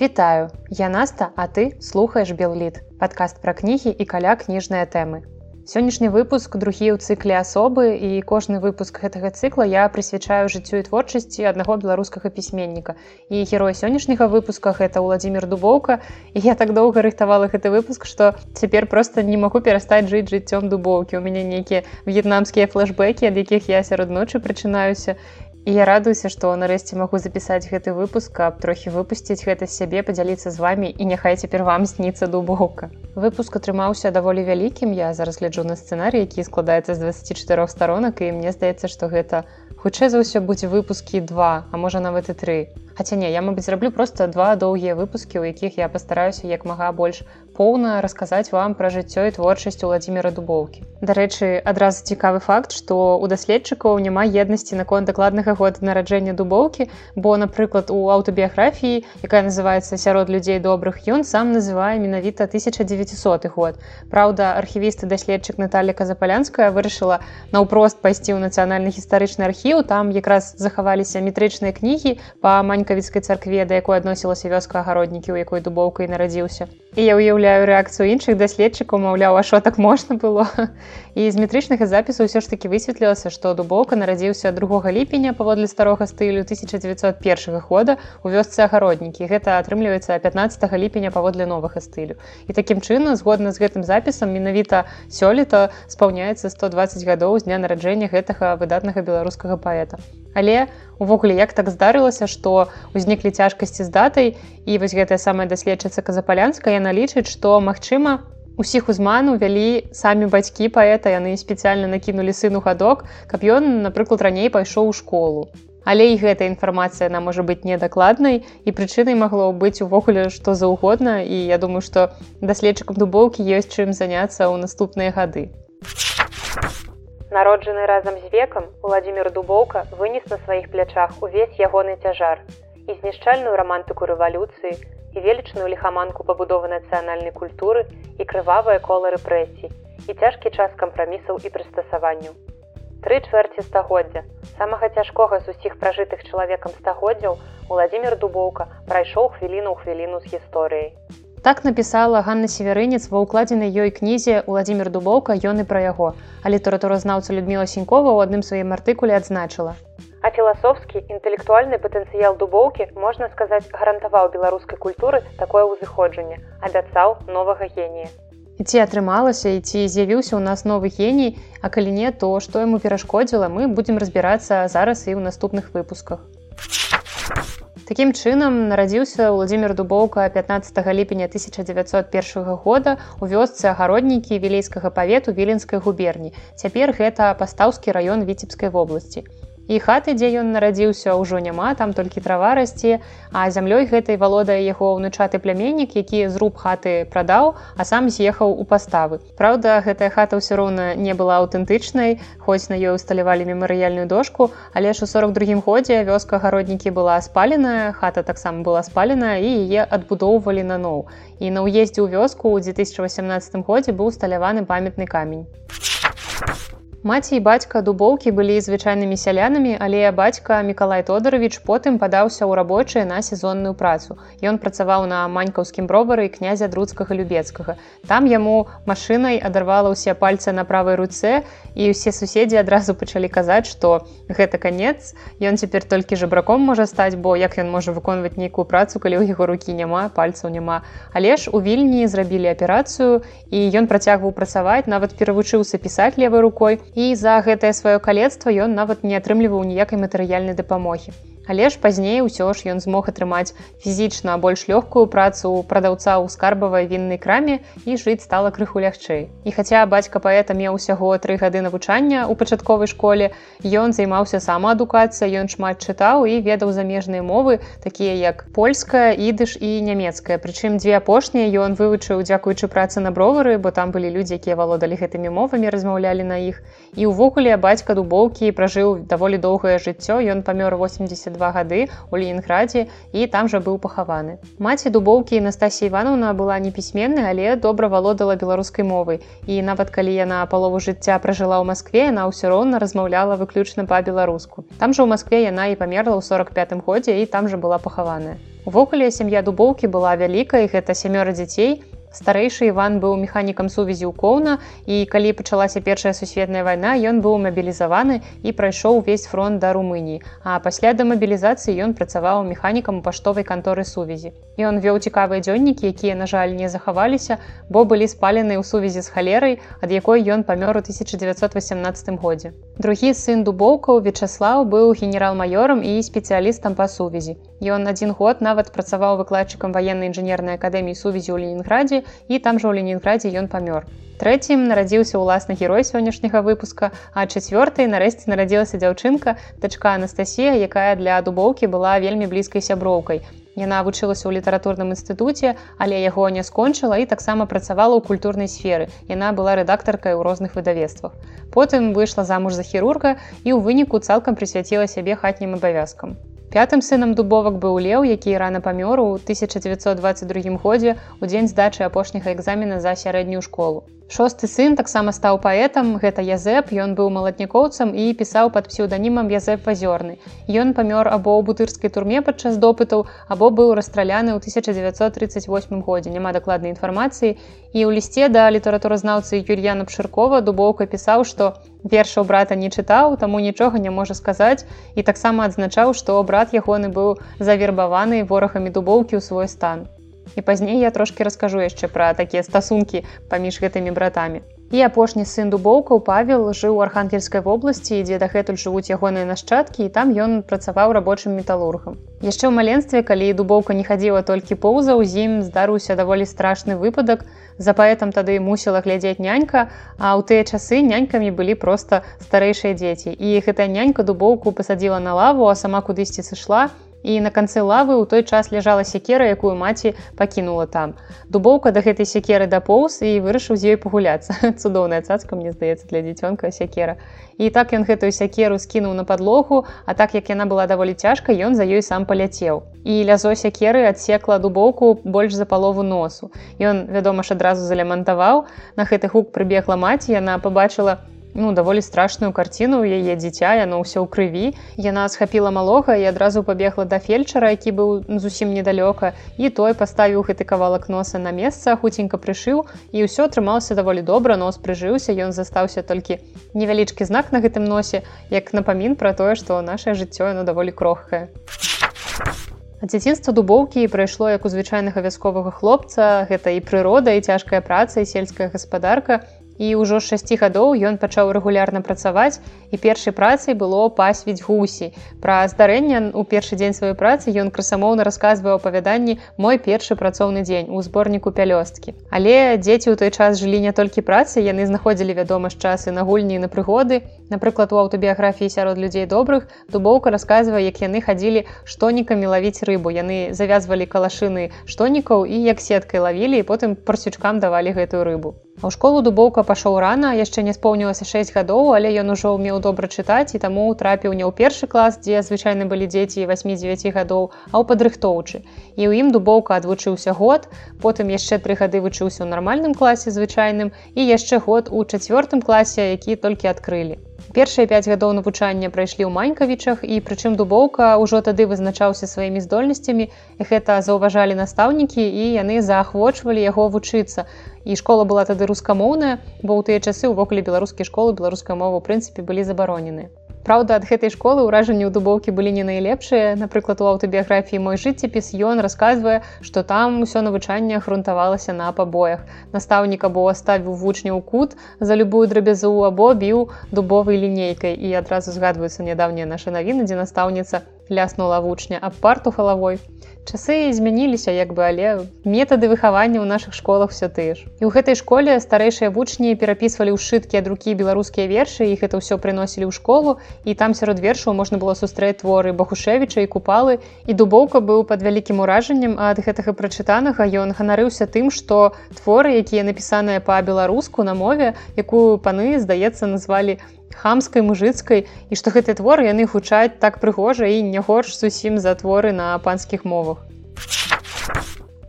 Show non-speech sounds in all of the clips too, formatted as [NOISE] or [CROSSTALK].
Вітаю, я Наста, а ты слухаеш Белліт, падкаст пра кнігі і каля кніжныя тэмы. Сённяшні выпуск другі ў цыкле асобы і кожны выпуск гэтага цыкла я прысвячаю жыццю і творчасці аднаго беларускага пісьменніка. І герой сённяшняга выпуска гэта Владзімир Дубоўка. І я так доўга рыхтавала гэты выпуск, што цяпер проста не магу перастаць жыць жыццём дубоўкі. У мяне нейкія в'етнамскія флэшбэкі, ад якіх я сярод ночы прачынаюся. І я радуюся, што нарэшце магу запісаць гэты выпуск, каб трохі выпусціць гэта сябе, падзяліцца з вамі і няхай цяпер вам сніцца дубоўка. Выпуск атрымаўся даволі вялікім. Я зараз гляджу на сцэнарый, які складаецца з 24 старонак і мне здаецца, што гэта хутчэй за ўсё будзе выпускі два, а можа нават і тры. Хаця не, я мабыць зраблю проста два доўгія выпускі, у якіх я пастараюся як мага больш поўна расказаць вам пра жыццё і творчасць уладзіміра дубоўкі. Дарэчы, адразу цікавы факт, што у даследчыкаў няма еднасці наконт дакладнага года нараджэння дубоўкі, бо, напрыклад, у аўтабіяграфіі, якая называецца сярод людзей добрых, ён сам называе менавіта 1900 год. Праўда, архівісты даследчык Наталля Казапалянская вырашыла наўпрост пайсці ў нацыянальны гістарычны архіў, там якраз захаваліся метрычныя кнігі па манькавіцкай царкве, да якой адносілася вёска агароднікі, у якой дубоўка і нарадзіўся. І я ўяўляю рэакцыю іншых даследчыкаў, маўляў, а що так можна было. [LAUGHS] І з метрычнага запісу ўсё ж таки высветлілася, што дубоўка нарадзіўся 2 ліпеня паводле старога стылю 1901 года у вёсцы агароднікі. Гэта атрымліваецца 15 ліпеня паводле новага стылю. І такім чынам, згодна з гэтым запісам менавіта сёлета спаўняецца 120 гадоў з дня нараджэння гэтага выдатнага беларускага паэта. Але увогуле як так здарылася што ўзніклі цяжкасці з датай і вось гэтая самая даследчыца казапалянска яна лічыць што магчыма усіх узману вялі самі бацькі паэта яны спецыяльна накінулі сыну гадок каб ён напрыклад раней пайшоў у школу. Але і гэтая інфармацыя на можа быць недакладнай і прычынай магло быць увогуле што заўгодна і я думаю што даследчыкам дубоўкі ёсць чым заняцца ў наступныя гады. Народжаны разам з векам, Владзімир Дубоўка вынес на сваіх плячах увесь ягоны цяжар. І знішчальную рамантыку рэвалюцыі і велічную ліхаманку пабудовы нацыянальнай культуры і крывавыя кола рэпрэсій і цяжкі час кампрамісаў і прыстасаванню. Тры чвэрці стагоддзя. Самага цяжкога з усіх пражытых чалавекам стагоддзяў Владзімир Дубоўка прайшоў хвіліну ў хвіліну з гісторыяй. Так напісала Ганна северынец ва ўкладзенай ёй кнізе Владзімир Дубоўка ён і пра яго. А літаратуразнаўца Людміла Сінькова ў адным сваім артыкуле адзначыла. А філасофскі інтэлектуальны патэнцыял дубоўкі, можна сказаць, гарантаваў беларускай культуры такое ўзыходжанне, абяцаў новага генія. І ці атрымалася і ці з'явіўся ў нас новы геній, а калі не, то што яму перашкодзіла, мы будзем разбірацца зараз і ў наступных выпусках. Такім чынам нарадзіўся Владзімир Дубоўка 15 ліпеня 1901 года у вёсцы агароднікі вілейскага павету віленскай губерні. Цяпер гэта пастаўскі раён віцебскай вобласці і хаты дзе ён нарадзіўся ўжо няма там толькі трава расце а зямлёй гэтай валодае яго ўнучаты пляменнік які зруб хаты прадаў а сам з'ехаў у паставы. Праўда гэтая хата ўсё роўна не была аўтэнтычнай хоць на ёй усталявалі мемарыяльную дошку але ж у 42 годзе вёска гароднікі была спаленая хата таксама была спалена і яе адбудоўвалі наноў і на ўездзе ў вёску ў 2018 годзе быў усталяваны памятны камень Маці і бацька дубоўкі былі звычайнымі сялянамі, але бацька Миколай Тодарович потым падаўся ў рабочыя на сезонную працу. Ён працаваў на манькаўскім бровары князя друцкага любецкага. Там яму машынай адарвала ўсе пальцы на правай руцэ і ўсе суседзі адразу пачалі казаць, што гэта канец. Ён цяпер толькі жабраком можа стаць, бо як ён можа выконваць нейкую працу, калі ў яго рукі няма, пальцаў няма. Але ж у вільні зрабілі аперацыю і ён працягваў працаваць, нават перавучыўся пісаць левой рукой і за гэтае сваё калецтва ён нават не атрымліваў ніякай матэрыяльнай дапамогі. Але ж пазней усё ж ён змог атрымаць фізічна больш лёгкую працу прадаўца ў скарбавай віннай краме і жыць стала крыху лягчэй. І хаця бацька паэта меў усяго тры гады навучання ў пачатковай школе, ён займаўся самаадукацыя, ён шмат чытаў і ведаў замежныя мовы, такія як польская, ідыш і нямецкая. Прычым дзве апошнія ён вывучыў дзякуючы працы на бровары, бо там былі людзі, якія валодалі гэтымі мовамі, размаўлялі на іх. І ўвогуле бацька дубоўкі пражыў даволі доўгае жыццё, ён памёр 82 два гады у ленінграде і там жа быў пахаваны маці дубоўкі Настасія ивановна была не пісьменная але добра валодала беларускай мовай і нават калі яна палову жыцця пражыла ў москве яна ўсё роўна размаўляла выключна па-беларуску там жа ў москве яна і памерла ў 45 годзе і там жа была пахаваная Увогуле сям'я дубоўкі была вялікай, гэта сямёра дзяцей, Старэйшы Іван быў механікам сувязі ў коўна і калі пачалася першая сусветная вайна, ён быў мабілізаваны і прайшоў увесь фронт да Румыніі. А пасля да мабілізацыі ён працаваў механікам паштовай канторы сувязі. Ён вёў цікавыя дзённікі, якія, на жаль, не захаваліся, бо былі спалены ў сувязі з халерай, ад якой ён памёр у 1918 годзе. Другі сын дубоўкаў Вячаслаў быў генерал-маёрам і спецыялістам па сувязі. Ён адзін год нават працаваў выкладчыкам ваеннай інжынернай акадэміі сувязі ў Ленінградзе і там жа ў Ленінградзе ён памёр. Трэцім нарадзіўся ўласны герой сённяшняга выпуска, а чацвёртай нарэшце нарадзілася дзяўчынка, дачка Анастасія, якая для дубоўкі была вельмі блізкай сяброўкай. Яна вучылася ў літаратурным інстытуце, але яго не скончыла і таксама працавала ў культурнай сферы. Яна была рэдактаркай у розных выдавецтвах. Потым выйшла замуж за хірурга і ў выніку цалкам прысвяціла сябе хатнім абавязкам. Пятым сынам дубовак быў леў, які рана памёр у 1922 годзе у дзень здачы апошняга экзамена за сярэднюю школу. Шосты сын таксама стаў паэтам, гэта Язэп, ён быў маладнікоўцам і пісаў пад псеўданімам Язэп Вазёрны. Ён памёр або ў бутырскай турме падчас допытаў, або быў расстраляны ў 1938 годзе. няма дакладнай інфармацыі. І ў лісце да літаратуразнаўцы Юр'яна Пшыркова дубоўка пісаў, што вершаў брата не чытаў, таму нічога не можа сказаць і таксама адзначаў, што брат ягоны быў завербаваны ворагамі дубоўкі ў свой стан і пазней я трошки раскажу яшчэ пра такія стасункі паміж гэтымі братамі. І апошні сын дубоўкаў павел жыў у архангельскай вобласці дзе дагэтуль жывуць ягоныя нашчадкі і там ён працаваў рабочым металургам. Яшчэ ў маленстве калі дубоўка не хадзіла толькі поўзаў з ім здарыўся даволі страшны выпадак. За паэтам тады мусіла глядзець нянька а ў тыя часы нянькамі былі проста старэйшыя дзеці. І гэтая нянька дубоўку пасадзіла на лаву а сама кудысьці сышла і на канцы лавы ў той час ляжала сякера, якую маці пакінула там. Дубоўка да гэтай сякеры дапоўз і вырашыў з ёй пагуляцца. [LAUGHS] цудоўная цацка мне здаецца для дзіцёнка сякера. І так ён гэтую сякеру скінуў на падлогу, а так як яна была даволі цяжка, ён за ёй сам паляцеў. І лязо сякеры адсекла дубоўку больш за палову носу. Ён, вядома ж, адразу залямантаваў. На гэты гук прыбегла маці, яна пабачыла, ну даволі страшную карціну яе дзіця яно ўсё ў крыві. Яна схапіла малога і адразу пабегла да фельчара які быў зусім недалёка і той паставіў гэты кавалак носа на месца хуценька прышыў і ўсё атрымаўся даволі добра нос прыжыўся ён застаўся толькі невялічкі знак на гэтым носе як напамін пра тое што нашее жыццё яно даволі крохкае. Дзяцінства дубоўкі прайшло як у звычайнага вясковага хлопца. Гэта і прырода і цяжкая праца і сельская гаспадарка і ўжо з 6 гадоў ён пачаў рэгулярна працаваць і першай працай было пасвіць гусі. Пра здарэнне у першы дзень сваёй працы ён красамоўна расказваў апавяданні мой першы працоўны дзень у зборніку пялёсткі. Але дзеці ў той час жылі не толькі працы, яны знаходзілі вядома з часы на гульні на прыгоды. Напрыклад, у аўтабіяграфіі сярод людзей добрых дубоўка расказвае, як яны хадзілі штонікамі лавіць рыбу. Яны завязвалі калашыны штонікаў і як сеткай лавілі і потым парсючкам давалі гэтую рыбу. А ў школу дубоўка пашоў рана, яшчэ не споўнілася 6 гадоў, але ён ужо ўмеў добра чытаць і таму трапіў не ў першы клас, дзе звычайна былі дзеці 8-9 гадоў, а ў падрыхтоўчы. І ў ім дубоўка адвучыўся год, потым яшчэ тры гады вучыўся ў нармальным класе звычайным і яшчэ год у чацвёртым класе, які толькі адкрылі. Першыя пяць гадоў навучання прайшлі ў манькавічах і прычым дубоўка ўжо тады вызначаўся сваімі здольнасцямі. Гэта заўважалі настаўнікі і яны заахвочвалі яго вучыцца. І школа была тады рускамоўная, бо ў тыя часы ўвогуле беларускія школы беларускай мовы ў прынцыпе былі забаронены. Праўда, ад гэтай школы ўражанні ў дубоўкі былі не найлепшыя. Напрыклад, у аўтабіяграфіі мой жыццепіс ён расказвае, што там усё навучанне грунтавалася на пабоях. Настаўнік або ставіў вучняў кут за любую драбязу або біў дубовай лінейкай і адразу згадваюцца нядаўнія наша навіны, дзе настаўніца ляснула вучня аб парту галавой. Часы змяніліся як бы але метады выхавання ў наших школах все тыя ж. І ў гэтай школе старэйшыя вучні перапісвалі ў шыткі ад рукі беларускія вершы іх это ўсё прыносілі ў школу і там сярод вершаў можна было сустрэць творы бахушевіча і купалы і дубоўка быў пад вялікім уражаннем ад гэтага прачытанага ён ганарыўся тым што творы якія напісаныя па-беларуску на мове якую паны здаецца назвалі хамскай мужыцкай і што гэты твор яны гучаць так прыгожа і не горш зусім за творы на панскіх мовах.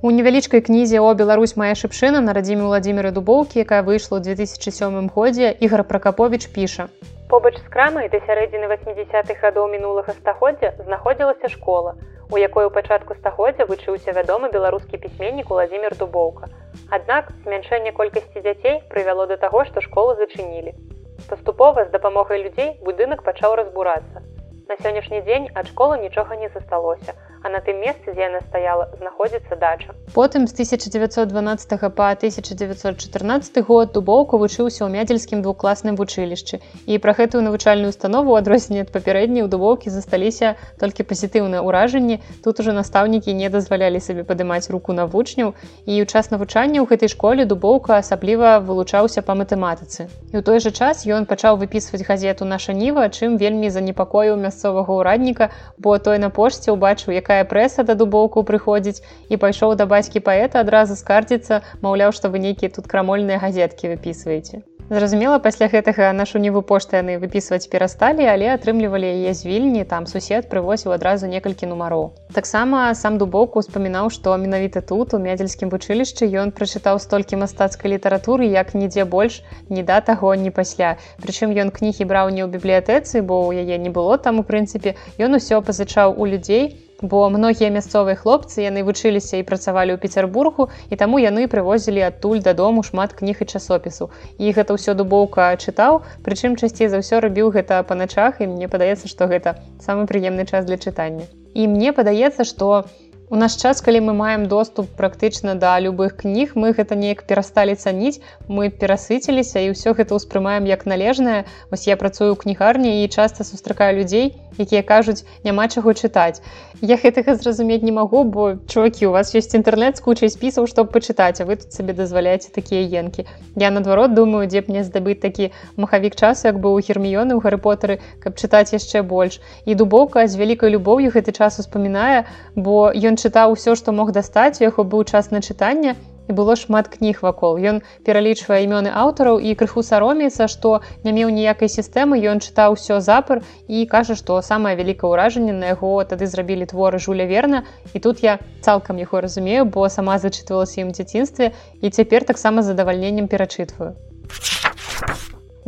У невялічкай кнізе о Беларусь мая шыпшына на радзіме владимиры дубоўкі, якая выйшла ў 2007 годзе ігра пракапович піша. Побач з крамай да сярэдзіны 80-х гадоў мінулага стагоддзя знаходзілася школа. у якой у пачатку стагоддзя вучыўся вядомы беларускі пісьменнік уладзімир дубоўка. Аднак змяншэнне колькасці дзяцей прывяло да таго, што школу зачынілі. Паступова з дапамогай людзей будынак пачаў разбурацца. На сённяшні дзень ад школы нічога не засталося, а на тым месцы, дзе яна стаяла, знаходзіцца дача. Потым з 1912 па 1914 год дубоўка вучыўся ў мядзельскім двухкласным вучылішчы. І пра гэтую навучальную установу адрозненне ад папярэдняй у дубоўкі засталіся толькі пазітыўныя ўражанні. Тут ужо настаўнікі не дазвалялі сабе падымаць руку на вучняў. І ў час навучання ў гэтай школе дубоўка асабліва вылучаўся па матэматыцы. І ў той жа час ён пачаў выпісваць газету наша ніва, чым вельмі занепакоіў мясцовага ўрадніка, бо той на пошце ўбачыў, якая прэса да дубоўку прыходзіць і пайшоў да бацькі паэта адразу скардзіцца, маўляў, што вы нейкія тут крамольныя газеткі выпісваеце. Зразумела, пасля гэтага нашу ніву пошты яны выпісваць перасталі, але атрымлівалі яе з вільні, там сусед прывозіў адразу некалькі нумароў. Таксама сам дубоўку успамінаў, што менавіта тут у мядзельскім вучылішчы ён прачытаў столькі мастацкай літаратуры, як нідзе больш ні да таго ні пасля. Прычым ён кнігі браў не ў бібліятэцы, бо ў яе не было там у прынцыпе, ён усё пазычаў у людзей, бо многія мясцовыя хлопцы яны вучыліся і працавалі ў пецербургу і таму яны прывозілі адтуль дадому шмат кніг і часопісу. І гэта ўсё дубоўка чытаў прычым часцей за ўсё рабіў гэта па начах і мне падаецца што гэта самы прыемны час для чытання. І мне падаецца што у наш час калі мы маем доступ практычна да любых кніг мы гэта неяк перасталі цаніць мы перасыціліся і ўсё гэта ўспрымаем як належнае. Вось я працую ў кнігарні і часта сустракаю людзей якія кажуць няма чаго чытаць. Я гэтага зразумець не магу бо чувакі у вас ёсць інтэрнэт з кучай спісаў чтобы пачытаць а вы тут сабе дазваляеце такія енкі я наадварот думаю дзе б мне здабыць такі махавік часу як быў у герміёны ў гарыпотары каб чытаць яшчэ больш. І дубоўка з вялікай любоўю гэты час успамінае бо ён чытаў усё што мог дастаць у яго быў час на чытанне і было шмат кніг вакол. Ён пералічвае імёны аўтараў і крыху саромецца, што не меў ніякай сістэмы, ён чытаў усё запар і кажа, што самае вялікае ўражанне на яго тады зрабілі творы жуля верна. І тут я цалкам яго разумею, бо сама зачытвалася ім дзяцінстве і цяпер таксама задавальненнем перачытваю.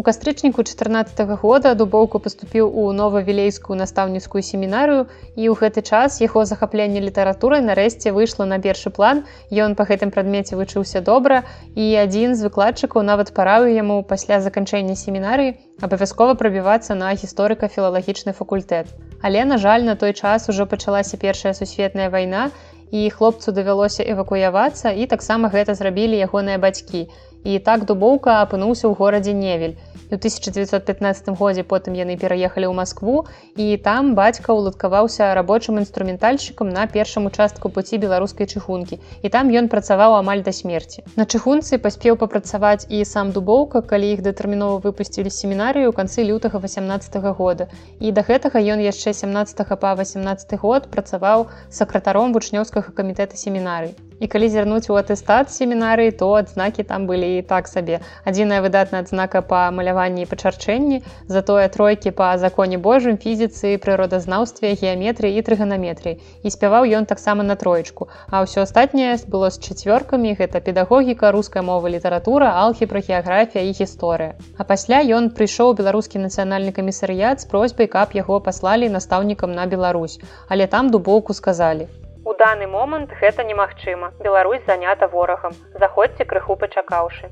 У кастрычніку 14 -го года дубоўку паступіў у новавілейскую настаўніцкую семінарыю і ў гэты час яго захапленне літаратурай нарэшце выйшло на першы план. Ён па гэтым прадмеце вучыўся добра і адзін з выкладчыкаў нават паравіў яму пасля заканчэння семінарыі абавязкова прабівацца на гісторыка-філалагічны факультэт. Але, на жаль, на той час ужо пачалася першая сусветная вайна і хлопцу давялося эвакуявацца і таксама гэта зрабілі ягоныя бацькі. І так дубоўка апынуўся ў горадзе Невель у 1915 годзе потым яны пераехалі ў Маскву і там бацька ўладкаваўся рабочым інструментальшчыкам на першым участку пуці беларускай чыхункі і там ён працаваў амаль да смерці на чыхунцы паспеў папрацаваць і сам дубоўка калі іх датэрмінова выпусцілі семінарыю ў канцы лютага 18 -го года. І да гэтага ён яшчэ 17 па 18 год працаваў сакратаром вучнёўскага камітэта семінарый. І калі зірнуць у атэстат семінарыі то адзнакі там былі і так сабе. Адзіная выдатная адзнака па маляванні патрабаванні і пачарчэнні, затое тройкі па законе Божым фізіцы, прыродазнаўстве, геаметрыі і трыганаметрыі. І спяваў ён таксама на троечку. А ўсё астатняе было з чацвёркамі, гэта педагогіка, руская мова літаратура, алхіпра, геаграфія і гісторыя. А пасля ён прыйшоў беларускі нацыянальны камісарыят з просьбай, каб яго паслалі настаўнікам на Беларусь. Але там дубоўку сказалі. У даны момант гэта немагчыма. Беларусь занята ворагам. Заходзьце крыху пачакаўшы.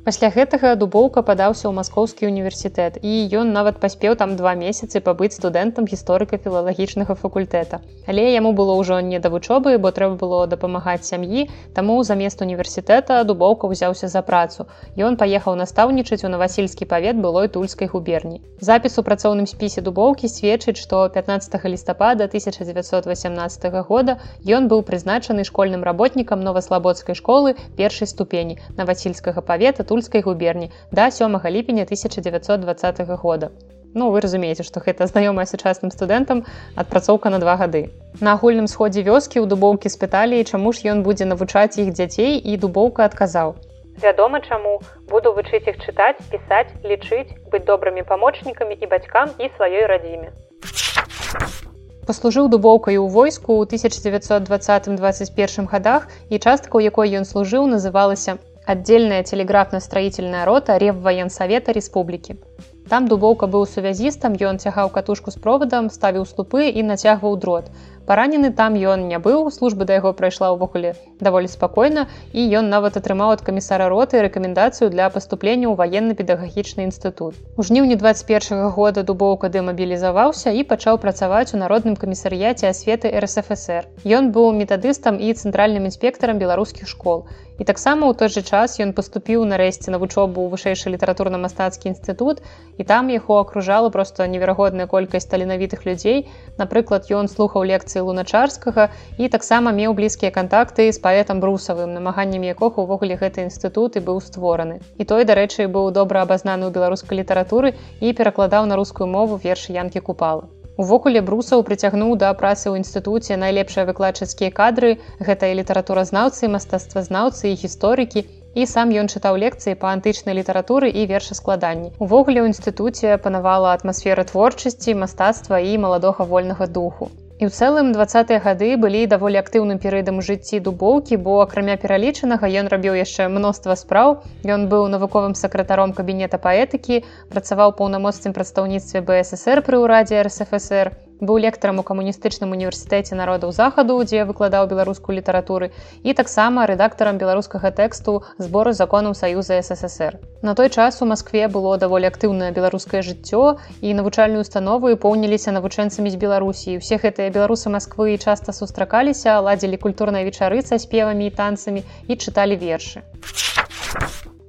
Пасля гэтага дубоўка падаўся ў маскоўскі універсітэт і ён нават паспеў там два месяцы пабыць студэнтам гісторыка-філалагічнага факультэта. Але яму было ўжо не да вучобы, бо трэба было дапамагаць сям'і, таму замест універсітэта дубоўка ўзяўся за працу. Ён паехаў настаўнічаць у навасільскі павет былой тульскай губерні. Запіс у працоўным спісе дубоўкі сведчыць, што 15 лістапада 1918 года ён быў прызначаны школьным работнікам новаслабодскай школы першай ступені навасільскага павета тульскай губерні да 7 ліпеня 1920 года. Ну вы разумееце, што гэта знаёмая сучасным студэнтам адпрацоўка на два гады. На агульным сходзе вёскі ў дубоўкі спыталі, чаму ж ён будзе навучаць іх дзяцей і дубоўка адказаў. Вядома, чаму буду вучыць іх чытаць, пісаць, лічыць, быць добрымі памочнікамі і бацькам і сваёй радзіме. Паслужыў дубоўкай у войску ў 1920-21 гадах і частка, у якой ён служыў, называлася отдельная телеграфно-строительная рота Реввоенсовета Республики. Там дубоўка быў сувязістам, ён цягаў катушку з проводам, ставіў слупы і нацягваў дрот. Паранены там ён не быў, служба да яго прайшла ўвогуле даволі спакойна і ён нават атрымаў ад камісара роты рэкамендацыю для паступлення ў ваенна-педагагічны інстытут. У жніўні 21 года дубоўка дэмабілізаваўся і пачаў працаваць у народным камісарыяце асветы РСФСР. Ён быў метадыстам і цэнтральным інспектарам беларускіх школ. І таксама ў той жа час ён паступіў нарэшце на вучобу ў вышэйшы літаратурна-мастацкі інстытут і там яго акружала проста неверагодная колькасць таленавітых людзей. Напрыклад, ён слухаў лекцыі луначарскага і таксама меў блізкія кантакты з паэтам брусавым, намаганнямі якога ўвогуле гэты інстытут і быў створаны. І той, дарэчы, быў добра абазнаны ў беларускай літаратуры і перакладаў на рускую мову вершы янкі купала. Увогуле брусаў прыцягнуў да працы ў інстытуце найлепшыя выкладчыцкія кадры, гэта і літаратуразнаўцы, мастацтвазнаўцы і гісторыкі. І сам ён чытаў лекцыі па антычнай літаратуры і вершаскладанні. Увогуле ў інстытуце панавала атмасфера творчасці, мастацтва і маладога вольнага духу. І ў цэлым двадцатыя гады былі даволі актыўным перыядам у жыцці дубоўкі, бо акрамя пералічанага ён рабіў яшчэ мноства спраў. Ён быў навуковым сакратаром кабінета паэтыкі, працаваў паўнамоцным прадстаўніцтве БССР пры ўрадзе РСФСР, быў лектарам у камуністычным універсітэце народаў захаду, дзе выкладаў беларускую літаратуры і таксама рэдактарам беларускага тэксту збору законаў саюза ссср на той час у москве было даволі актыўнае беларускае жыццё і навучальную установу поўніліся навучэнцамі з беларусі. Усе гэтыя беларусы москвы часта сустракаліся ладзілі культурныя вечары са спевамі і танцамі і чыталі вершы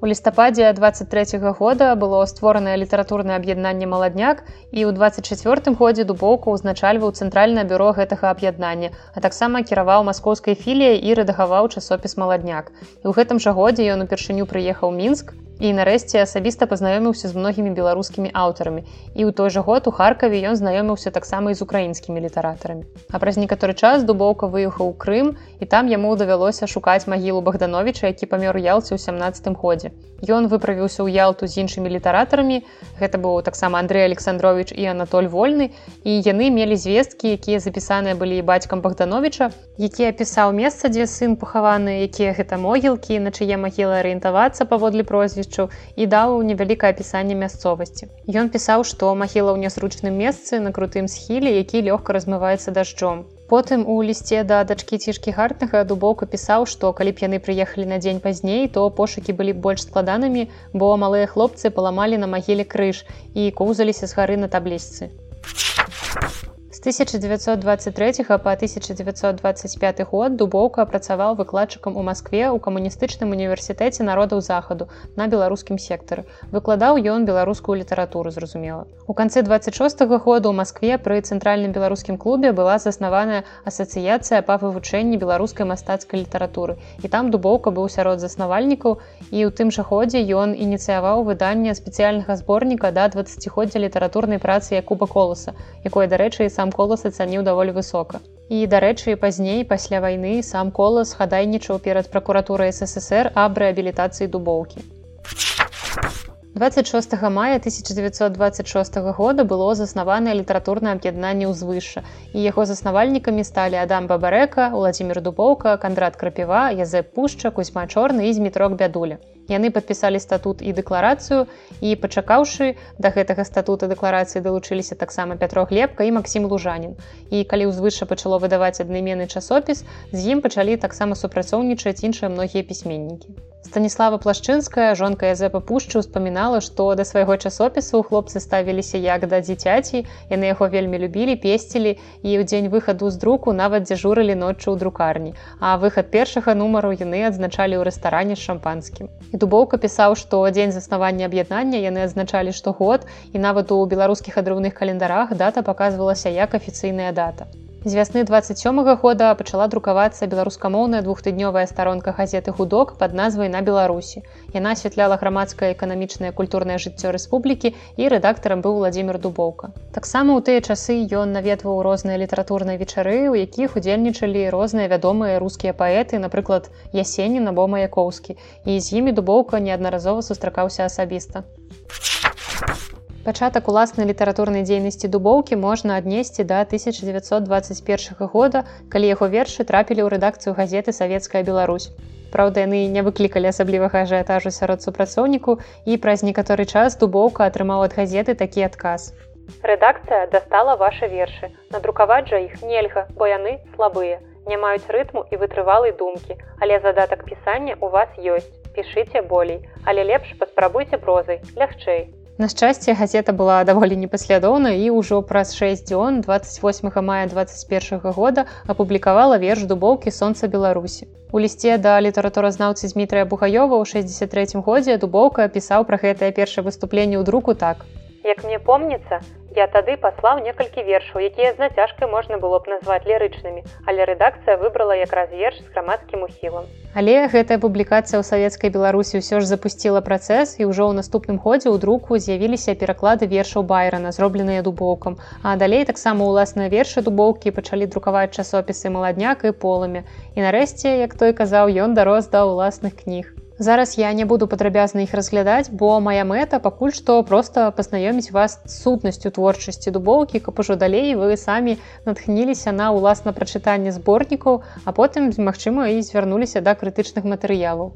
У лістападзе 23 -го года было створанае літаратурнае аб'яднанне маладняк і ў 24 годзе дубоўка ўзначальваў цэнтральнае бюро гэтага аб'яднання, а таксама кіраваў маскоўскай філіяй і рэдагаваў часопіс маладняк. І ў гэтым жа годзе ён упершыню прыехаў мінск, і нарэшце асабіста пазнаёміўся з многімі беларускімі аўтарамі. І ў той жа год у харкаве ён знаёміўся таксама і з украінскімі літаратарамі. А праз некаторы час дубоўка выехаў у Крым і там яму давялося шукаць магілу богдановича які памёр ялцы ў 17 годзе ён выправіўся ў ялту з іншымі літаратарамі гэта быў таксама Андрей александрович і анатоль вольны і яны мелі звесткі якія запісаныя былі бацькам богдановича які апісаў месца дзе сын пахаваны якія гэта могілкі на чые магілы арыентавацца паводле прозвішча прозвішчаў і даў невялікае апісанне мясцовасці. Ён пісаў, што магіла ў нязручным месцы на крутым схіле, які лёгка размываецца дажджом. Потым у лісце да дачкі цішкі гартнага дубоўка пісаў, што калі б яны прыехалі на дзень пазней, то пошукі былі больш складанымі, бо малыя хлопцы паламалі на магіле крыж і коўзаліся з гары на таблічцы. 1923 по 1925 год дубоўка працаваў выкладчыкам у Маскве ў камуністычным універсітэце народаў захаду на беларускім сектары. Выкладаў ён беларускую літаратуру зразумела. У канцы 26 -го года ў Маскве пры цэнтральным беларускім клубе была заснаваная асацыяцыя па вывучэнні беларускай мастацкай літаратуры. І там дубоўка быў сярод заснавальнікаў і ў тым жа ходзе ён ініцыяваў выданне спецыяльнага зборніка да 20годдзя літаратурнай працы Якуба коласа, якое дарэчы сам колас ацаніў даволі высока. І дарэчы, пазней пасля вайны сам колас хадайнічаў перад пракуратурай ССР аб рэабілітацыі дубоўкі. 26 мая 1926 года было заснаванае літаратурнае аб'яднанне ўзвышша і яго заснавальнікамі сталі Адам Бабарэка, Владзімир Дубоўка, Кандрат Крапіва, Язэп Пушча, Кузьма Чорны і Змітрок бядуля. Яны падпісалі статут і дэкларацыю і пачакаўшы да гэтага статута дэкларацыі далучыліся таксама Пятро глебка і Масім лужанін. І калі ўзвышша пачало выдаваць аднайменны часопіс, з ім пачалі таксама супрацоўнічаць іншыя многія пісьменнікі. Станіслава плашчынская жонка Язэпа пушчы успамінала, што да свайго часопісу ў хлопцы ставіліся як да дзіцяці, яны яго вельмі любілі, песцілі і ў дзень выхаду з друку нават дзяжурылі ноччу ў друкарні. А выхад першага нумару яны адзначалі ў рэстаране з шампанскім. І дубоўка пісаў, што дзень заснавання аб'яднання яны адзначалі штогод і нават у беларускіх адрыўных календарах дата паказвалася як афіцыйная дата. З вясны 27 -го года пачала друкавацца беларускамоўная двухтыднёвая старонка газеты гудок под назвай на беларусі. Яна асвятляла грамадскае эканамічнае культурнае жыццё рэспублікі і рэдактарам быў владимир дубоўка. Таксама ў тыя часы ён наведваў розныя літаратурныя вечары, у якіх удзельнічалі розныя вядомыя рускія паэты, напрыклад ясені на бома якоўскі і з імі дубоўка неаднаразова сустракаўся асабіста. Пачатак уласнай літаратурнай дзейнасці дубоўкі можна аднесці да 1921 года, калі яго вершы трапілі ў рэдакцыю газеты савецкая Беларусь. Праўда, яны не выклікалі асаблівага ажыятажу сярод супрацоўніку і праз некаторы час дубоўка атрымаў ад газеты такі адказ. Рэдакцыя дастала вашы вершы. Надрукаваць жа іх нельга, бо яны слабыя. Не маюць рытму і вытрывалай думкі, але задатак пісання у вас ёсць. Пішыце болей, але лепш паспрабуйце прозай, лягчэй. На шчасце газета была даволі непаслядоўна і ўжо праз 6 дзён 28 мая 21 года апублікавала верш дубоўкі сонца беларусі у лісце да літаратуразнаўцы змітрыя бугаёва ў 63 годзе дубоўка пісаў пра гэтае першае выступленне ў друку так як мне помніцца Я тады паслаў некалькі вершаў, якія з нацяжкай можна было б назваць лірычнымі, але рэдакцыя выбрала якраз верш з грамадскім ухілам. Але гэтая публікацыя ў савецкай беларусі ўсё ж запусціла працэс і ўжо ў наступным ходзе ў друку з'явіліся пераклады вершаў байрана, зробленыя дубоўкам. А далей таксама ўласныя вершы дубоўкі пачалі друкаваць часопісы маладняк і поламі. І нарэшце, як той казаў, ён дарос да ўласных кніг. Зараз я не буду падрабязна іх разглядаць, бо моя мэта пакуль што проста пазнаёміць вас сутнасцю творчасці дубоўкі, каб ужо далей вы самі натхніліся на ўласна прачытанне зборнікаў, а потым, магчыма, і звярнуліся да крытычных матэрыялаў.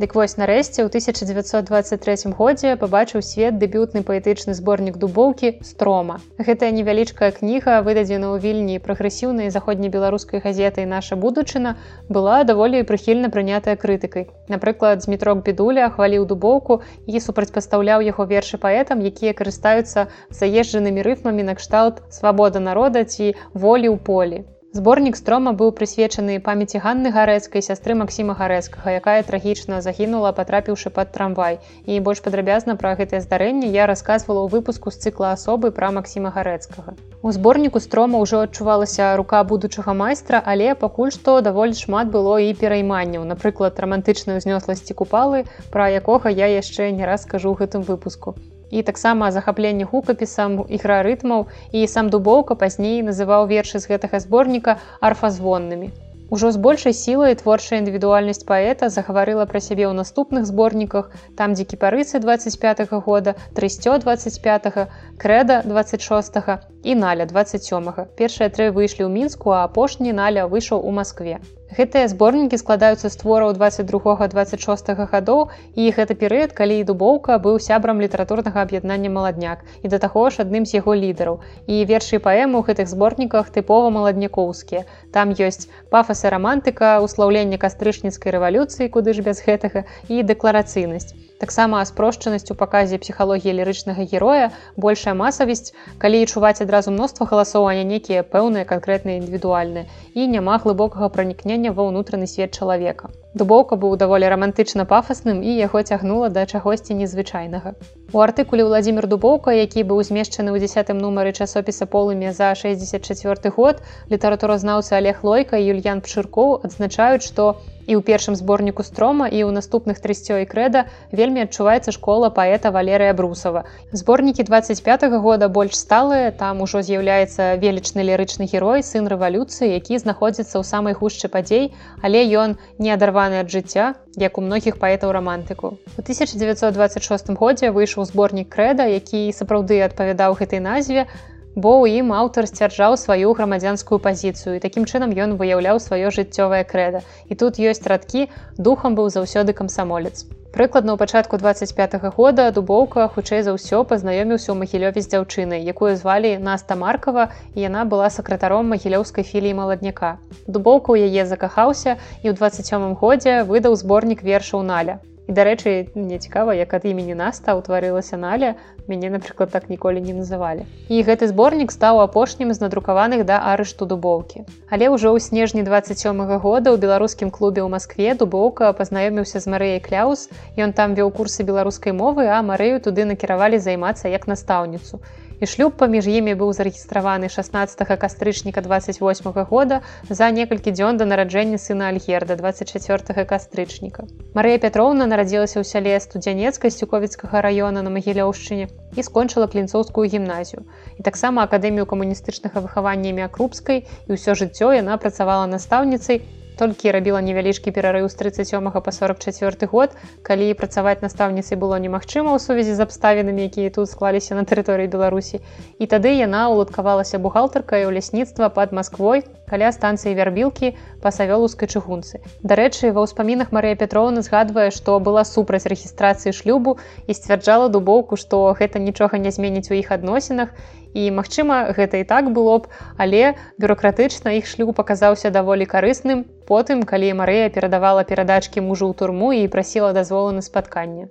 Дык вось нарэшце ў 1923 годзе пабачыў свет дэбютны паэтычны зборнік дубоўкі строма. Гэтая невялічкая кніга выдадзена ў вільні прагрэсіўнай заходнебеларускай газетай наша будучына была даволі прыхільна прынятая крытыкай. Напрыклад, змітрок бедуля хваліў дубоўку і супрацьпастаўляў яго вершы паэтам, якія карыстаюцца заезджанымі рыфмамі накшталт свабода народа ці волі ў полі. Зборнік строма быў прысвечаны памяці Ганны гарэцкай сястры Масіма гарэцкага, якая трагічна загінула, патрапіўшы пад трамвай. І больш падрабязна пра гэтае здарэнне я расказвала ў выпуску з цыкла асобы пра Масіма гарэцкага. У зборніку строма ўжо адчувалася рука будучага майстра, але пакуль што даволі шмат было і перайманняў. Напрыклад, рамантычнай узнёсласці купалы, пра якога я яшчэ не раз скажу ў гэтым выпуску і таксама захапленне гукапісам ігра рытмаў і сам дубоўка пазней называў вершы з гэтага зборніка арфазвоннымі. Ужо з большай сілай творчая індывідуальнасць паэта загаварыла пра сябе ў наступных зборніках, там дзе кіпарыцы 25 -го года, трысцё 25, крэда 26 і наля 27. Першыя тры выйшлі ў мінску, а апошні наля выйшаў у Маскве. Гэтыя зборнікі складаюцца з твораў 22-26 гадоў і гэты перыяд, калі і дубоўка быў сябрам літаратурнага аб'яднання маладняк і да таго ж адным з яго лідараў. І вершы паэмы ў гэтых зборніках тыпова маладнякоўскія. Там ёсць пафасы рамантыка, услаўленне кастрычніцкай рэвалюцыі, куды ж без гэтага і дэкларацыйнасць таксама спрошчанасць у паказе псіхалогіі лірычнага героя большая масавасць калі чуваць адразу мноства галасоў а не нейкія пэўныя канкрэтныя індывідуальныя і няма глыбокага пранікнення ва ўнутраны свет чалавека дубоўка быў даволі рамантычна пафасным і яго цягнула да чагосьці незвычайнага. У артыкуле владимир дубоўка які быў змешчаны ў десятым нумары часопіса полымі за 64 год літаратуразнаўцы олег лойка юльян пшыркоў адзначаюць што і ў першым зборніку строма і ў наступных трысцё і крэда вельмі адчуваецца школа паэта валерыя брусава. Зборнікі 25 -го года больш сталыя там ужо з'яўляецца велічны лірычны герой сын рэвалюцыі які знаходзіцца ў самай гушчы падзей але ён не адарваны ад жыцця як у многіх паэтаў рамантыку. У 1926 годзе выйшаў зборнік крэда які сапраўды адпавядаў гэтай назве бо ў ім аўтар сцвярджаў сваю грамадзянскую пазіцыю і такім чынам ён выяўляў сваё жыццёвае крэда. І тут ёсць радкі духам быў заўсёды камсамолец. Прыкладна ў пачатку 25 -го года дубоўка хутчэй за ўсё пазнаёміўся ў магілёве з дзяўчынай якую звалі наста маркова і яна была сакратаром магілёўскай філіі маладняка. Дубоўка ў яе закахаўся і ў 27 годзе выдаў зборнік вершаў наля І дарэчы, мне цікава, як ад імені наста ўтварылася наля, мяне, напрыклад, так ніколі не называлі. І гэты зборнік стаў апошнім з надрукаваных да арышту дубоўкі. Але ўжо ў снежні 27 -го года ў беларускім клубе ў Маскве дубоўка пазнаёміўся з Марыяй Кляус. Ён там вёў курсы беларускай мовы, а Марыю туды накіравалі займацца як настаўніцу і шлюб паміж імі быў зарэгістраваны 16 кастрычніка 28 -го года за некалькі дзён да нараджэння сына альгерда 24 кастрычніка. Марыя Пятроўна нарадзілася ў сяле студзянецкай сюковіцкага раёна на магілёўшчыне і скончыла клінцоўскую гімназію. І таксама акадэмію камуністычнага выхавання імя крупскай і ўсё жыццё яна працавала настаўніцай толькі рабіла невялічкі перарыў з 37 па 44 год калі працаваць настаўніцай было немагчыма ў сувязі з абставінамі якія тут склаліся на тэрыторыі беларусі. І тады яна уладкавалася бухгалтаркай у лясніцтва под москвой каля станцыі вярбілкі па савёлускай чыгунцы. Дарэчы ва ўспамінах Марыя петровна згадвае што была супраць рэгістрацыі шлюбу і сцвярджала дубоўку што гэта нічога не зменіць у іх адносінах і магчыма гэта і так было б але бюрократычна іх шлюб паказаўся даволі карысным потым калі марыя перадавала перадачкі мужу ў турму і прасіла дазволу на спатканне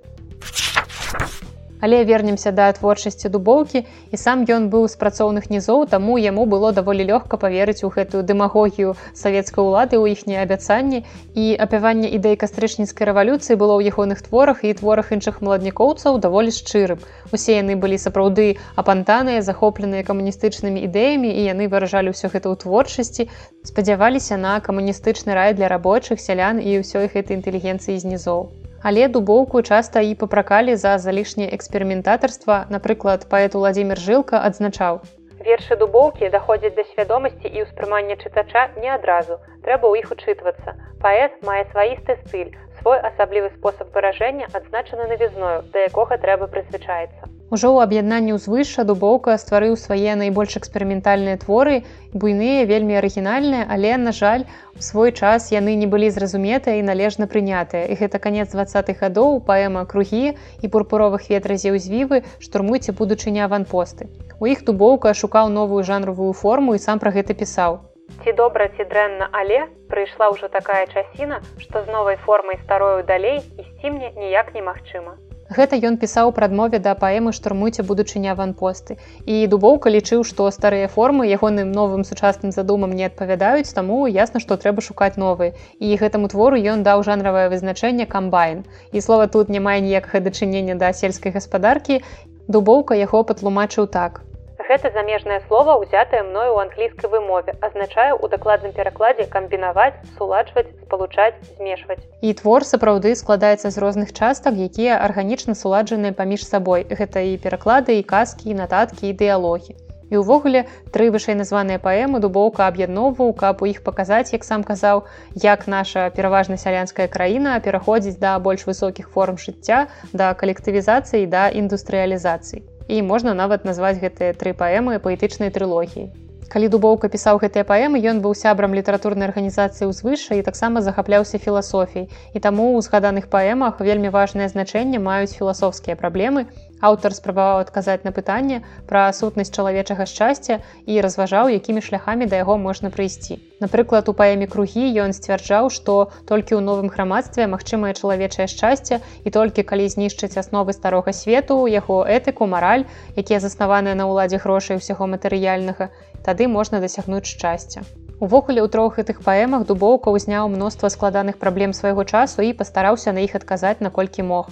Але вернемся да творчасці дубоўкі і сам ён быў з працоўных нізоў, таму яму было даволі лёгка паверыць у гэтую дэмагогію савецкай улады ў іхнія абяцанні і апяванне ідэй кастрычніцкай рэвалюцыі было ў ягоных творах і творах іншых маладнікоўцаў даволі шчырым. Усе яны былі сапраўды апантаныя, захопленыя камуністычнымі ідэямі і яны выражалі ўсё гэта ў творчасці, спадзяваліся на камуністычны рай для рабочых сялян і ўсёй гэтай інтэлігенцыі з нізоў. Але дубоўку часта і папракалі за залішняе эксперыментатарства, напрыклад, паэт Владзімир жылка адзначаў. Вершы дубоўкі даходзяць да свядомасці і ўспрымання чытача не адразу. Трэба ў іх учытвацца. Паэт мае сваісты стыль, свой асаблівы спосаб выражэння адзначаны навізною, да якога трэба прызвычаецца. Ужо ў аб'яднанні ўзвышша дубоўка стварыў свае найбольш эксперыментальныя творы, буйныя, вельмі арыгінальныя, але, на жаль, у свой час яны не былі зразуметыя і належна прынятыя. І гэта канец двах гадоў паэма кругі і пурпуровых ветразеў звівы штурмуйце будучыня аванпосты. У іх дубоўка шукаў новую жанровую форму і сам пра гэта пісаў. Ці добра ці дрэнна, але прыйшла ўжо такая часіна, што з новай формай старою далей ісці мне ніяк немагчыма. Гэта ён пісаў пра адмове да паэмы штурмуйце будучыня аванпосты. І дубоўка лічыў, што старыя формы ягоным новым сучасным задумам не адпавядаюць, таму ясна, што трэба шукаць новыя. І гэтаму твору ён даў жанравае вызначэнне камбайн. І слова тут не мае ніякага дачынення да сельскай гаспадаркі. Дубоўка яго патлумачыў так гэта замежнае слово ўзятае мною ў англійскай вымове азначае ў дакладным перакладзе камбінаваць суладжваць спалучаць змешваць. І твор сапраўды складаецца з розных частак якія арганічна суладжаныя паміж сабой. Гэта і пераклады і казкі і нататкі і дыялогі. І ўвогуле тры вышэй названыя паэмы дубоўка аб'ядноўваў каб у іх паказаць як сам казаў як наша пераважна сялянская краіна пераходзіць да больш высокіх форм жыцця да калектывізацыі да індустрыялізацыі і можна нават назваць гэтыя тры паэмы паэтычнай трылогіі. Калі дубоўка пісаў гэтыя паэмы, ён быў сябрам літаратурнай арганізацыі ўзвышша і таксама захапляўся філасофій. І таму ў згаданых паэмах вельмі важнае значэнне маюць філасофскія праблемы, Аўтар спрабаваў адказаць на пытанне пра сутнасць чалавечага шчасця і разважаў, якімі шляхамі да яго можна прыйсці. Напрыклад, у паэме кругі ён сцвярджаў, што толькі ў новым грамадстве магчымае чалавечае шчасце і толькі калі знішчыць асновы старога свету, яго этыку, мараль, якія заснаваныя на ўладзе грошай усяго матэрыяльнага, тады можна дасягнуць шчасця. Увогуле ў трох гэтых паэмах дубоўка ўзняў мноства складаных праблем свайго часу і пастараўся на іх адказаць наколькі мог.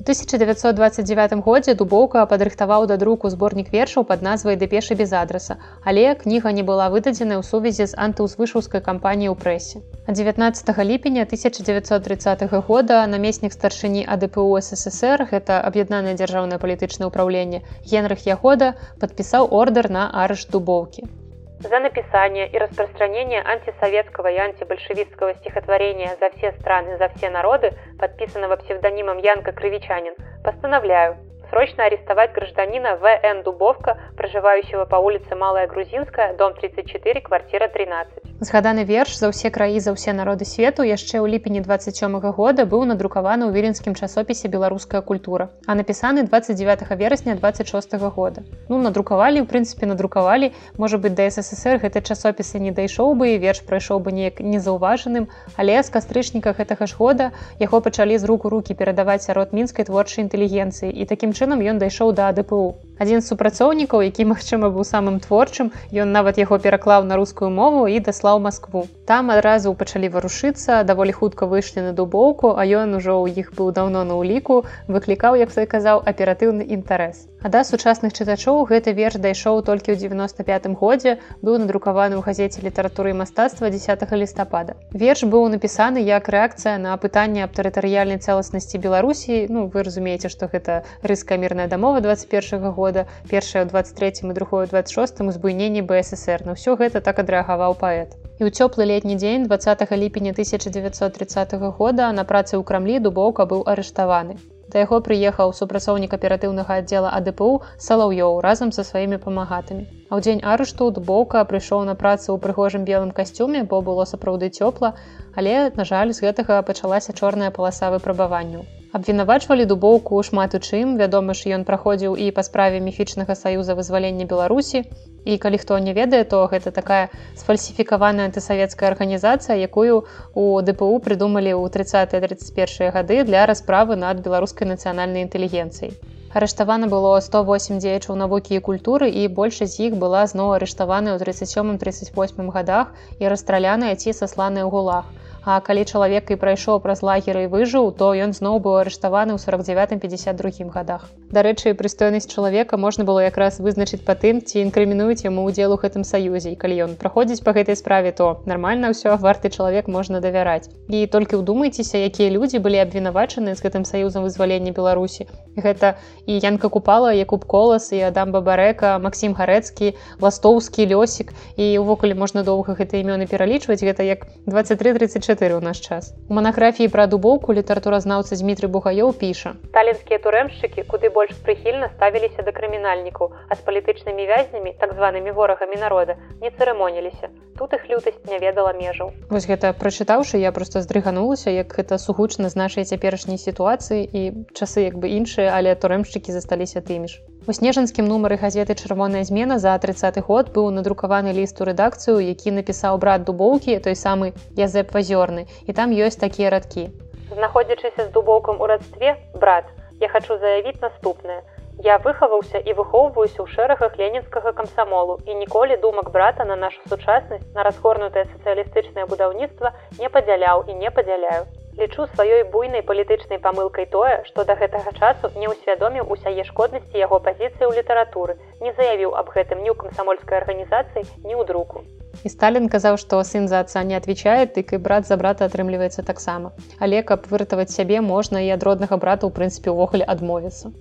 1929 годзе дубоўка падрыхтаваў да друку зборнік вершаў пад назвай дэпешы без адраса, але кніга не была выдадзена ў сувязі з антыўзвышаўскай кампаніяй у прэсе. А 19 ліпеня 1930 года намеснік старшыні АДПУ ССР гэта аб'яднанае дзяржаўнае палітычнае ўпраўленне Генрых Ягода падпісаў ордер на арыш дубоўкі. За написание и распространение антисоветского и антибольшевистского стихотворения «За все страны, за все народы», подписанного псевдонимом Янка Кривичанин, постановляю срочно арестовать гражданина В.Н. Дубовка, проживающего по улице Малая Грузинская, дом 34, квартира 13. Згаданы верш за ўсе краі за ўсе народы свету яшчэ ў ліпені 27 -го года быў надрукаваны ў віленскім часопісе беларуская культура, а напісаны 29 верасня 26 -го года. Ну надрукавалі, у прынцыпе надрукавалі, можа быць да ССР гэты часопісы не дайшоў бы і верш прайшоў бы неяк незаўважаным, але з кастрычніка гэтага ж года яго пачалі з руку рукі перадаваць сярод мінскай творчай інтэлігенцыі і такім чынам ён дайшоў да АДПУ. Адзін з супрацоўнікаў, які, магчыма, быў самым творчым, ён нават яго пераклаў на рускую мову і даслаў Маскву. Там адразу пачалі варушыцца, даволі хутка выйшлі на дубоўку, а ён ужо ў іх быў даўно на ўліку, выклікаў, як той казаў аператыўны інтарэс. А да сучасных чытачоў гэты верш дайшоў толькі ў 95 годзе, быў надрукаваны ў газеце літаратуры і мастацтва 10 лістапада. Верш быў напісаны як рэакцыя на пытанне аб тэрытарыяльнай цэласнасці Беларусі. Ну вы разумееце, што гэта рыская мірная дамова 21 года, першая ў 23 і другое 26 узбуйненні БСР. На ўсё гэта так адрэагаваў паэт. І ў цёплы летні дзень 20 ліпеня 1930 года на працы ў крамлі дубоўка быў арыштаваны. Да яго прыехаў супрацоўнік аператыўнага аддзела АДПУ салаўёў разам са сваімі памагатамі. А ў дзень арышту дубоўка прыйшоў на працу ў прыгожым белым касцюме, бо было сапраўды цёпла, але, на жаль, з гэтага пачалася чорная паласа выпрабаванняў. Абвінавачвалі дубоўку шмат у чым, вядома ж, ён праходзіў і па справе міфічнага саюза вызвалення Беларусі. І калі хто не ведае, то гэта такая сфальсіфікаваная антысавецкая арганізацыя, якую у ДПУ прыдумалі ў 30-31 гады для расправы над беларускай нацыянальнай інтэлігенцыяй. Арыштавана было 108 дзеячаў навукі і культуры і большасць з іх была зноў арыштаваная ў 37-38 годах і расстраляная ці сасланая ў гулах. А калі чалавек і прайшоў праз лагеры і выжыў, то ён зноў быў арыштаваны ў 49-52 годах. Дарэчы, прыстойнасць чалавека можна было якраз вызначыць па тым, ці інкрымінуюць яму ўдзел у гэтым саюзе. І калі ён праходзіць па гэтай справе, то нармальна ўсё варты чалавек можна давяраць. І толькі ўдумайцеся, якія людзі былі абвінавачаны з гэтым саюзам вызвалення Беларусі. Гэта і Янка купала, Якуб колас і Адам Бабарэка, Масім гарэцкі, ластоўскі лёсік і ўвогуле можна доўга гэта імёны пералічваць гэта як 23-34 24 у наш час. У манаграфіі пра дубоўку літаратуразнаўца Дмітрый Бугаёў піша. Талінскія турэмшчыкі куды больш прыхільна ставіліся да крымінальнікаў, а з палітычнымі вязнямі, так званымі ворагамі народа, не цырымоніліся. Тут іх лютасць не ведала межаў. Вось гэта прачытаўшы, я проста здрыганулася, як гэта сугучна з нашай цяперашняй сітуацыі і часы як бы іншыя, але турэмшчыкі засталіся тымі ж. У снежанскім нумары газеты чырвоная змена за 30 год быў надрукаваны ліст у рэдакцыю, які напісаў брат дубоўкі той самы язэп вазёрны і там ёсць такія радкі. Знаходзячыся з дубоўкам у радстве брат, я хачу заявіць наступнае. Я выхаваўся і выхоўваюся ў шэрагах ленінскага камсамолу і ніколі думак брата на нашу сучаснасць на расгорнутае сацыялістычнае будаўніцтва не падзяляў і не падзяляю лічу сваёй буйнай палітычнай памылкай тое што да гэтага часу не ўсвядоміў усяе шкоднасці яго пазіцыі ў літаратуры не заявіў аб гэтым ні ў камсамольскай арганізацыі ні ў друку. І сталін казаў што сын за отца не отвечает тык і брат за брата атрымліваецца таксама. Але каб выратаваць сябе можна і ад роднага брата ў прынцыпе ўвогуле адмовіцца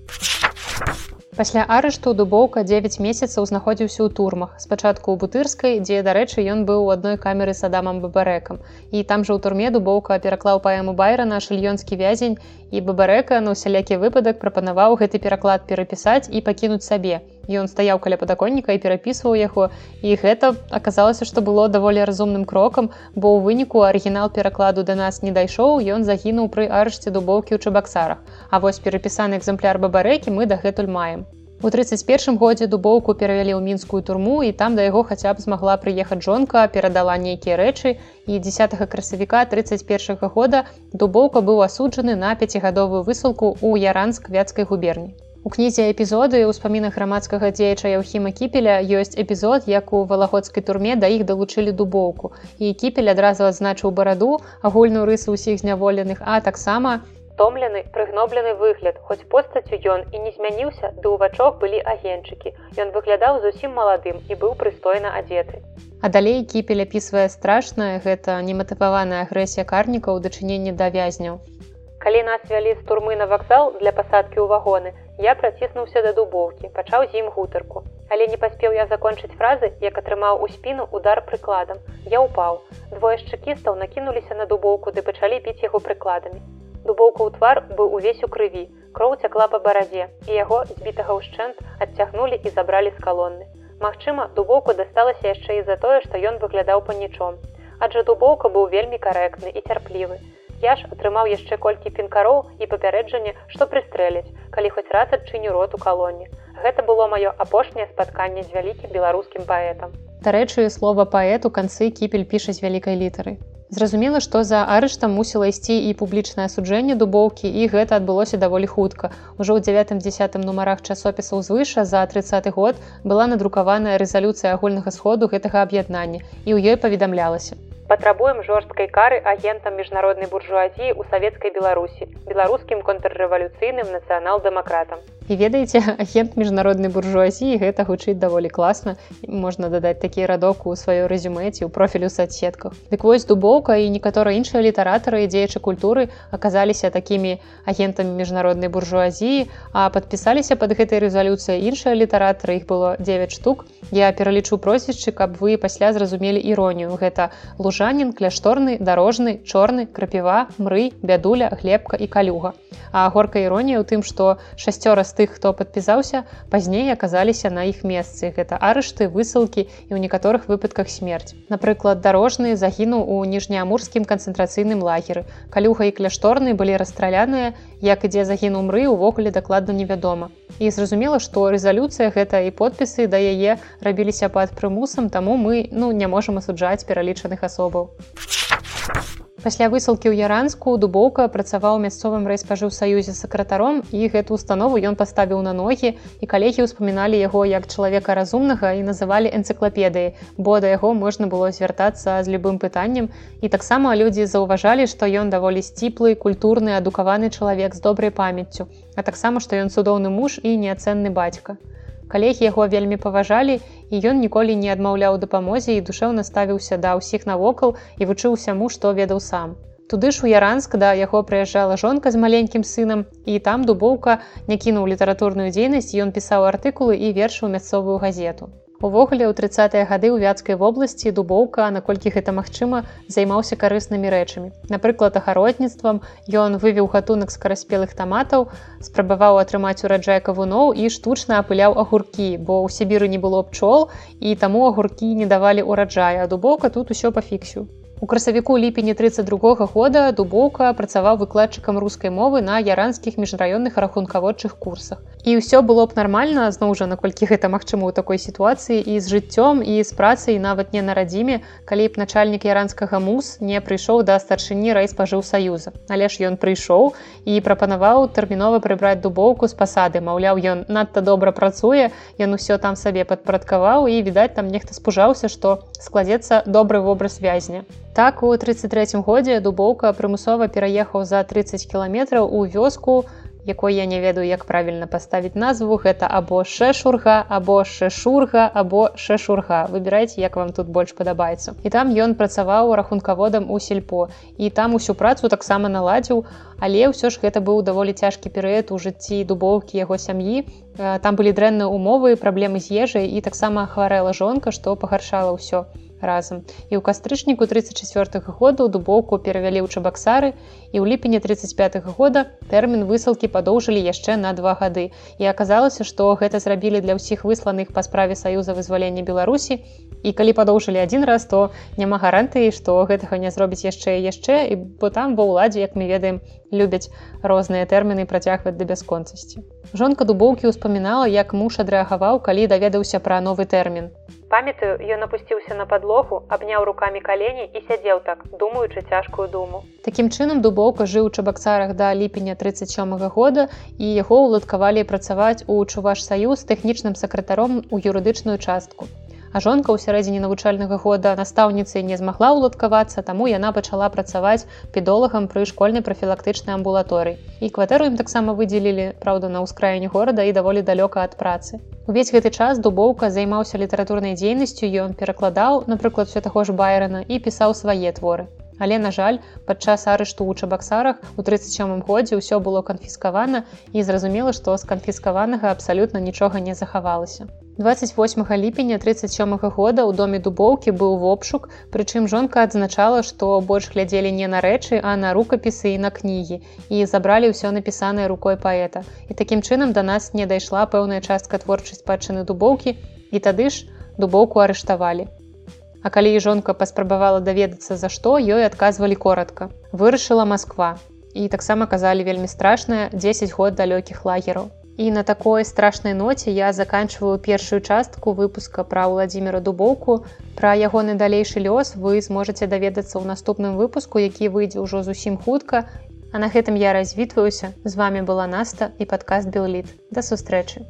Пасля арышту дубоўка 9 месяцаў знаходзіўся ў турмах. Спачатку ў бутырскай, дзе, дарэчы, ён быў у адной камеры з адамам бабарэкам. І там жа ў турме дубоўка пераклаў паэму байрана шыльёнскі вязень і бабарэка на ўсялякі выпадак прапанаваў гэты пераклад перапісаць і пакінуць сабе. Ён стаяў каля падаконніка і перапісваў яго. І гэта аказалася, што было даволі разумным крокам, бо ў выніку арыгінал перакладу да нас не дайшоў, ён загінуў пры арышце дубоўкі ў чабаксарах. А вось перапісаны экземпляр бабарэкі мы дагэтуль маем. У 31 годзе дубоўку перавялі ў мінскую турму і там да яго хаця б змагла прыехаць жонка, перадала нейкія рэчы і 10 красавіка 31 -го года дубоўка быў асуджаны на пяцігадовую высылку ў яранск вяцкай губерні. У кнізе эпізоды ў успамінах грамадскага дзеяча Яўхіма кіпеля ёсць эпізод, як у валагодскай турме да іх далучылі дубоўку. І кіпель адразу адзначыў бараду, агульную рысу ўсіх зняволеных, а таксама, стомлены прыгноблены выгляд. Хоць постацю ён і не змяніўся ды ў вачок былі агенчыкі ён выглядаў зусім маладым і быў прыстойна адзеты. А далей кіпель апісвае страшнае гэта нематываваная агрэсія карніка ў дачыненні да вязняў калі нас вялі з турмы на вакзал для пасадкі ў вагоны я праціснуўся да дубоўкі пачаў з ім гутарку але не паспеў я закончыць фразы як атрымаў у спіну удар прыкладам я ўпаў двое з чакістаў накінуліся на дубоўку ды пачалі піць яго прыкладамі Дубоўка ў твар быў увесь у крыві. Кроў цякла па барадзе, і яго збітага ўшчэнт адцягнулі і забралі з калонны. Магчыма, дубоўку дасталася яшчэ і за тое, што ён выглядаў панічом. Аджа дубоўка быў вельмі карэктны і цярплівы. Я ж атрымаў яшчэ колькі пінкароў і папярэджанне, што прыстрэляць, калі хоць раз адчыню рот у калоне. Гэта было маё апошняе спатканне з вялікім беларускім паэтам. Дарэчы, слова паэт у канцы кіпель піша з вялікай літары. Зразумела, што за арыштам мусіла ісці і публічнае асуджэнне дубоўкі і гэта адбылося даволі хутка. Ужо ў 9-10 нумарах часопісаў звыша за 30 год была надрукаваная рэзалюцыя агульнага сходу гэтага аб'яднання і ў ёй паведамлялася. Патрабуем жорсткай кары агентам міжнароднай буржуазіі ў савецкай беларусі, беларускім контррэвалюцыйным нацыянал-дэмакратам. І ведаеце [LAUGHS] агент міжнароднай буржуазіі гэта гучыць даволі класна. Можна дадаць такі радок у сваё рэзюмеці ў профілю соцсетках дык вось дубоўка і некаторыя іншыя літаратары і дзеячы культуры аказаліся такімі агентамі міжнароднай буржуазіі а падпісаліся под гэтай рэзалюцыяй іншыя літаратары іх было 9 штук. Я пералічу прозвішчы каб вы пасля зразумелі іронію. Гэта лужанін кляшторны дарожны чорны крапіва мры бядуля глебка і калюга а горка іронія ў тым што шасцёра з тых хто падпісаўся пазней аказаліся на іх месцы. Гэта арышты высылкі і ў некаторых выпадках смерць. Напрыклад дарожны загінуў у ніжнеамурскім канцэнтрацыйным лагеры. Калюга і кляшторны былі расстраляныя як ідзе загінуў мры увогуле дакладна невядома. І зразумела што рэзалюцыя гэта і подпісы да яе рабіліся пад прымусам таму мы ну не можам асуджаць пералічаных асобаў Пасля высылкі ў яранску дубоўка працаваў мясцовым рэйспажыўсаюзе сакратаром і гэту установу ён паставіў на ногі і калегі ўспаміналі яго як чалавека разумнага і называлі энцыклапедыі, бо да яго можна было звяртацца з любым пытаннем. І таксама людзі заўважалі, што ён даволі сціплы, культурны, адукаваны чалавек з добрай памяццю, а таксама, што ён цудоўны муж і неацэнны бацька. Калегі яго вельмі паважалі і ён ніколі не адмаўляў дапамозе і душэўна ставіўся да ўсіх навокал і вучыў усяму, што ведаў сам. Туды ж у Яранск да яго прыязджала жонка з маленькім сынам і там дубоўка не кінуў літаратурную дзейнасць, ён пісаў артыкулы і вершыў мясцовую газету. Увогуле ў 30-е гады ў вяцкай вобласці дубоўка, наколькі гэта магчыма, займаўся карыснымі рэчамі. Напрыклад, агародніцтвам ён вывеў гатунак скараспелых таматаў, спрабаваў атрымаць ураджай кавуноў і штучна апыляў агуркі, бо ў Сібіры не было пчол і таму агуркі не давалі ўраджая, а дубоўка тут усё па фіксю. У красавіку ліпені 32 года дубоўка працаваў выкладчыкам рускай мовы на яранскіх міжраённых рахункаводчых курсах. І ўсё было б нармальна зноў жа наколькі гэта магчыма ў такой сітуацыі і з жыццём і з працай нават не на радзіме, калі б начальнік яранскага мус не прыйшоў да старшыні райспажыў саюза. Але ж ён прыйшоў і прапанаваў тэрмінова прыбраць дубоўку з пасады. Маўляў, ён надта добра працуе, ён усё там сабе падпарадкаваў і відаць там нехта спужаўся, што складзецца добры вобраз вязня. Так у 33 годзе дубоўка прымусова пераехаў за 30 кіламетраў у вёску, якой я не ведаю, як правільна паставіць назву гэта або шэшурга, або шэшурга, або шэшурга. Выбірайце, як вам тут больш падабаецца. І там ён працаваў рахункаводам у сельпо. І там усю працу таксама наладзіў, але ўсё ж гэта быў даволі цяжкі перыяд у жыцці дубоўкі яго сям'і. Там былі дрэнныя умовы, праблемы з ежай і таксама хварэла жонка, што пагаршала ўсё разам. І ў кастрычніку 34 -го года дубоўку перавялі ў чабаксары і ў ліпені 35 -го года тэрмін высылкі падоўжылі яшчэ на два гады. І аказалася, што гэта зрабілі для ўсіх высланых па справе саюза вызвалення Беларусі. І калі падоўжылі адзін раз, то няма гарантыі, што гэтага не зробіць яшчэ і яшчэ, бо там ва ўладзе, як мы ведаем, любяць розныя тэрміны працягваць да бясконцасці. Жонка дубоўкі ўспамінала, як муж адрэагаваў, калі даведаўся пра новы тэрмін. Памятаю ён апусціўся на падлогу абняў руками калені і сядзеў так думаючы цяжкую думу. Такім чынам дубоўка жыў у чабаксарах да ліпеня 37 -го года і яго ўладкавалі працаваць у чуваш саюз тэхнічным сакратаром у юрыдычную частку а жонка ў сярэдзіне навучальнага года настаўніцы не змагла ўладкавацца таму яна пачала працаваць педолагам пры школьнай прафілактычнай амбулаторыі. І кватэру ім таксама выдзелілі праўда на ўскраіне горада і даволі далёка ад працы. Увесь гэты час дубоўка займаўся літаратурнай дзейнасцю ён перакладаў напрыклад все таго ж байрана і пісаў свае творы. Але на жаль падчас арышту ў чабаксарах у 37 годзе ўсё было канфіскавана і зразумела што з канфіскаванага абсалютна нічога не захавалася 28 ліпеня 37 -го года ў доме дубоўкі быў вопшук, прычым жонка адзначала, што больш глядзелі не на рэчы, а на рукапісы і на кнігі і забралі ўсё напісанае рукой паэта. І такім чынам да нас не дайшла пэўная частка творчай спадчыны дубоўкі і тады ж дубоўку арыштавалі. А калі і жонка паспрабавала даведацца за што ёй адказвалі коротко. Вырашыла Масква. І таксама казалі вельмі страшная 10 год далёкіх лагераў. І на такой страшнай ноце я заканчиваю першую частку выпуска пра владимира дубоўку пра ягоны далейшы лёс. Вы зможаце даведацца ў наступным выпуску які выйдзе ўжо зусім хутка. А на гэтым я развітваюся. З вами была наста і падкаст белліт да сустрэчы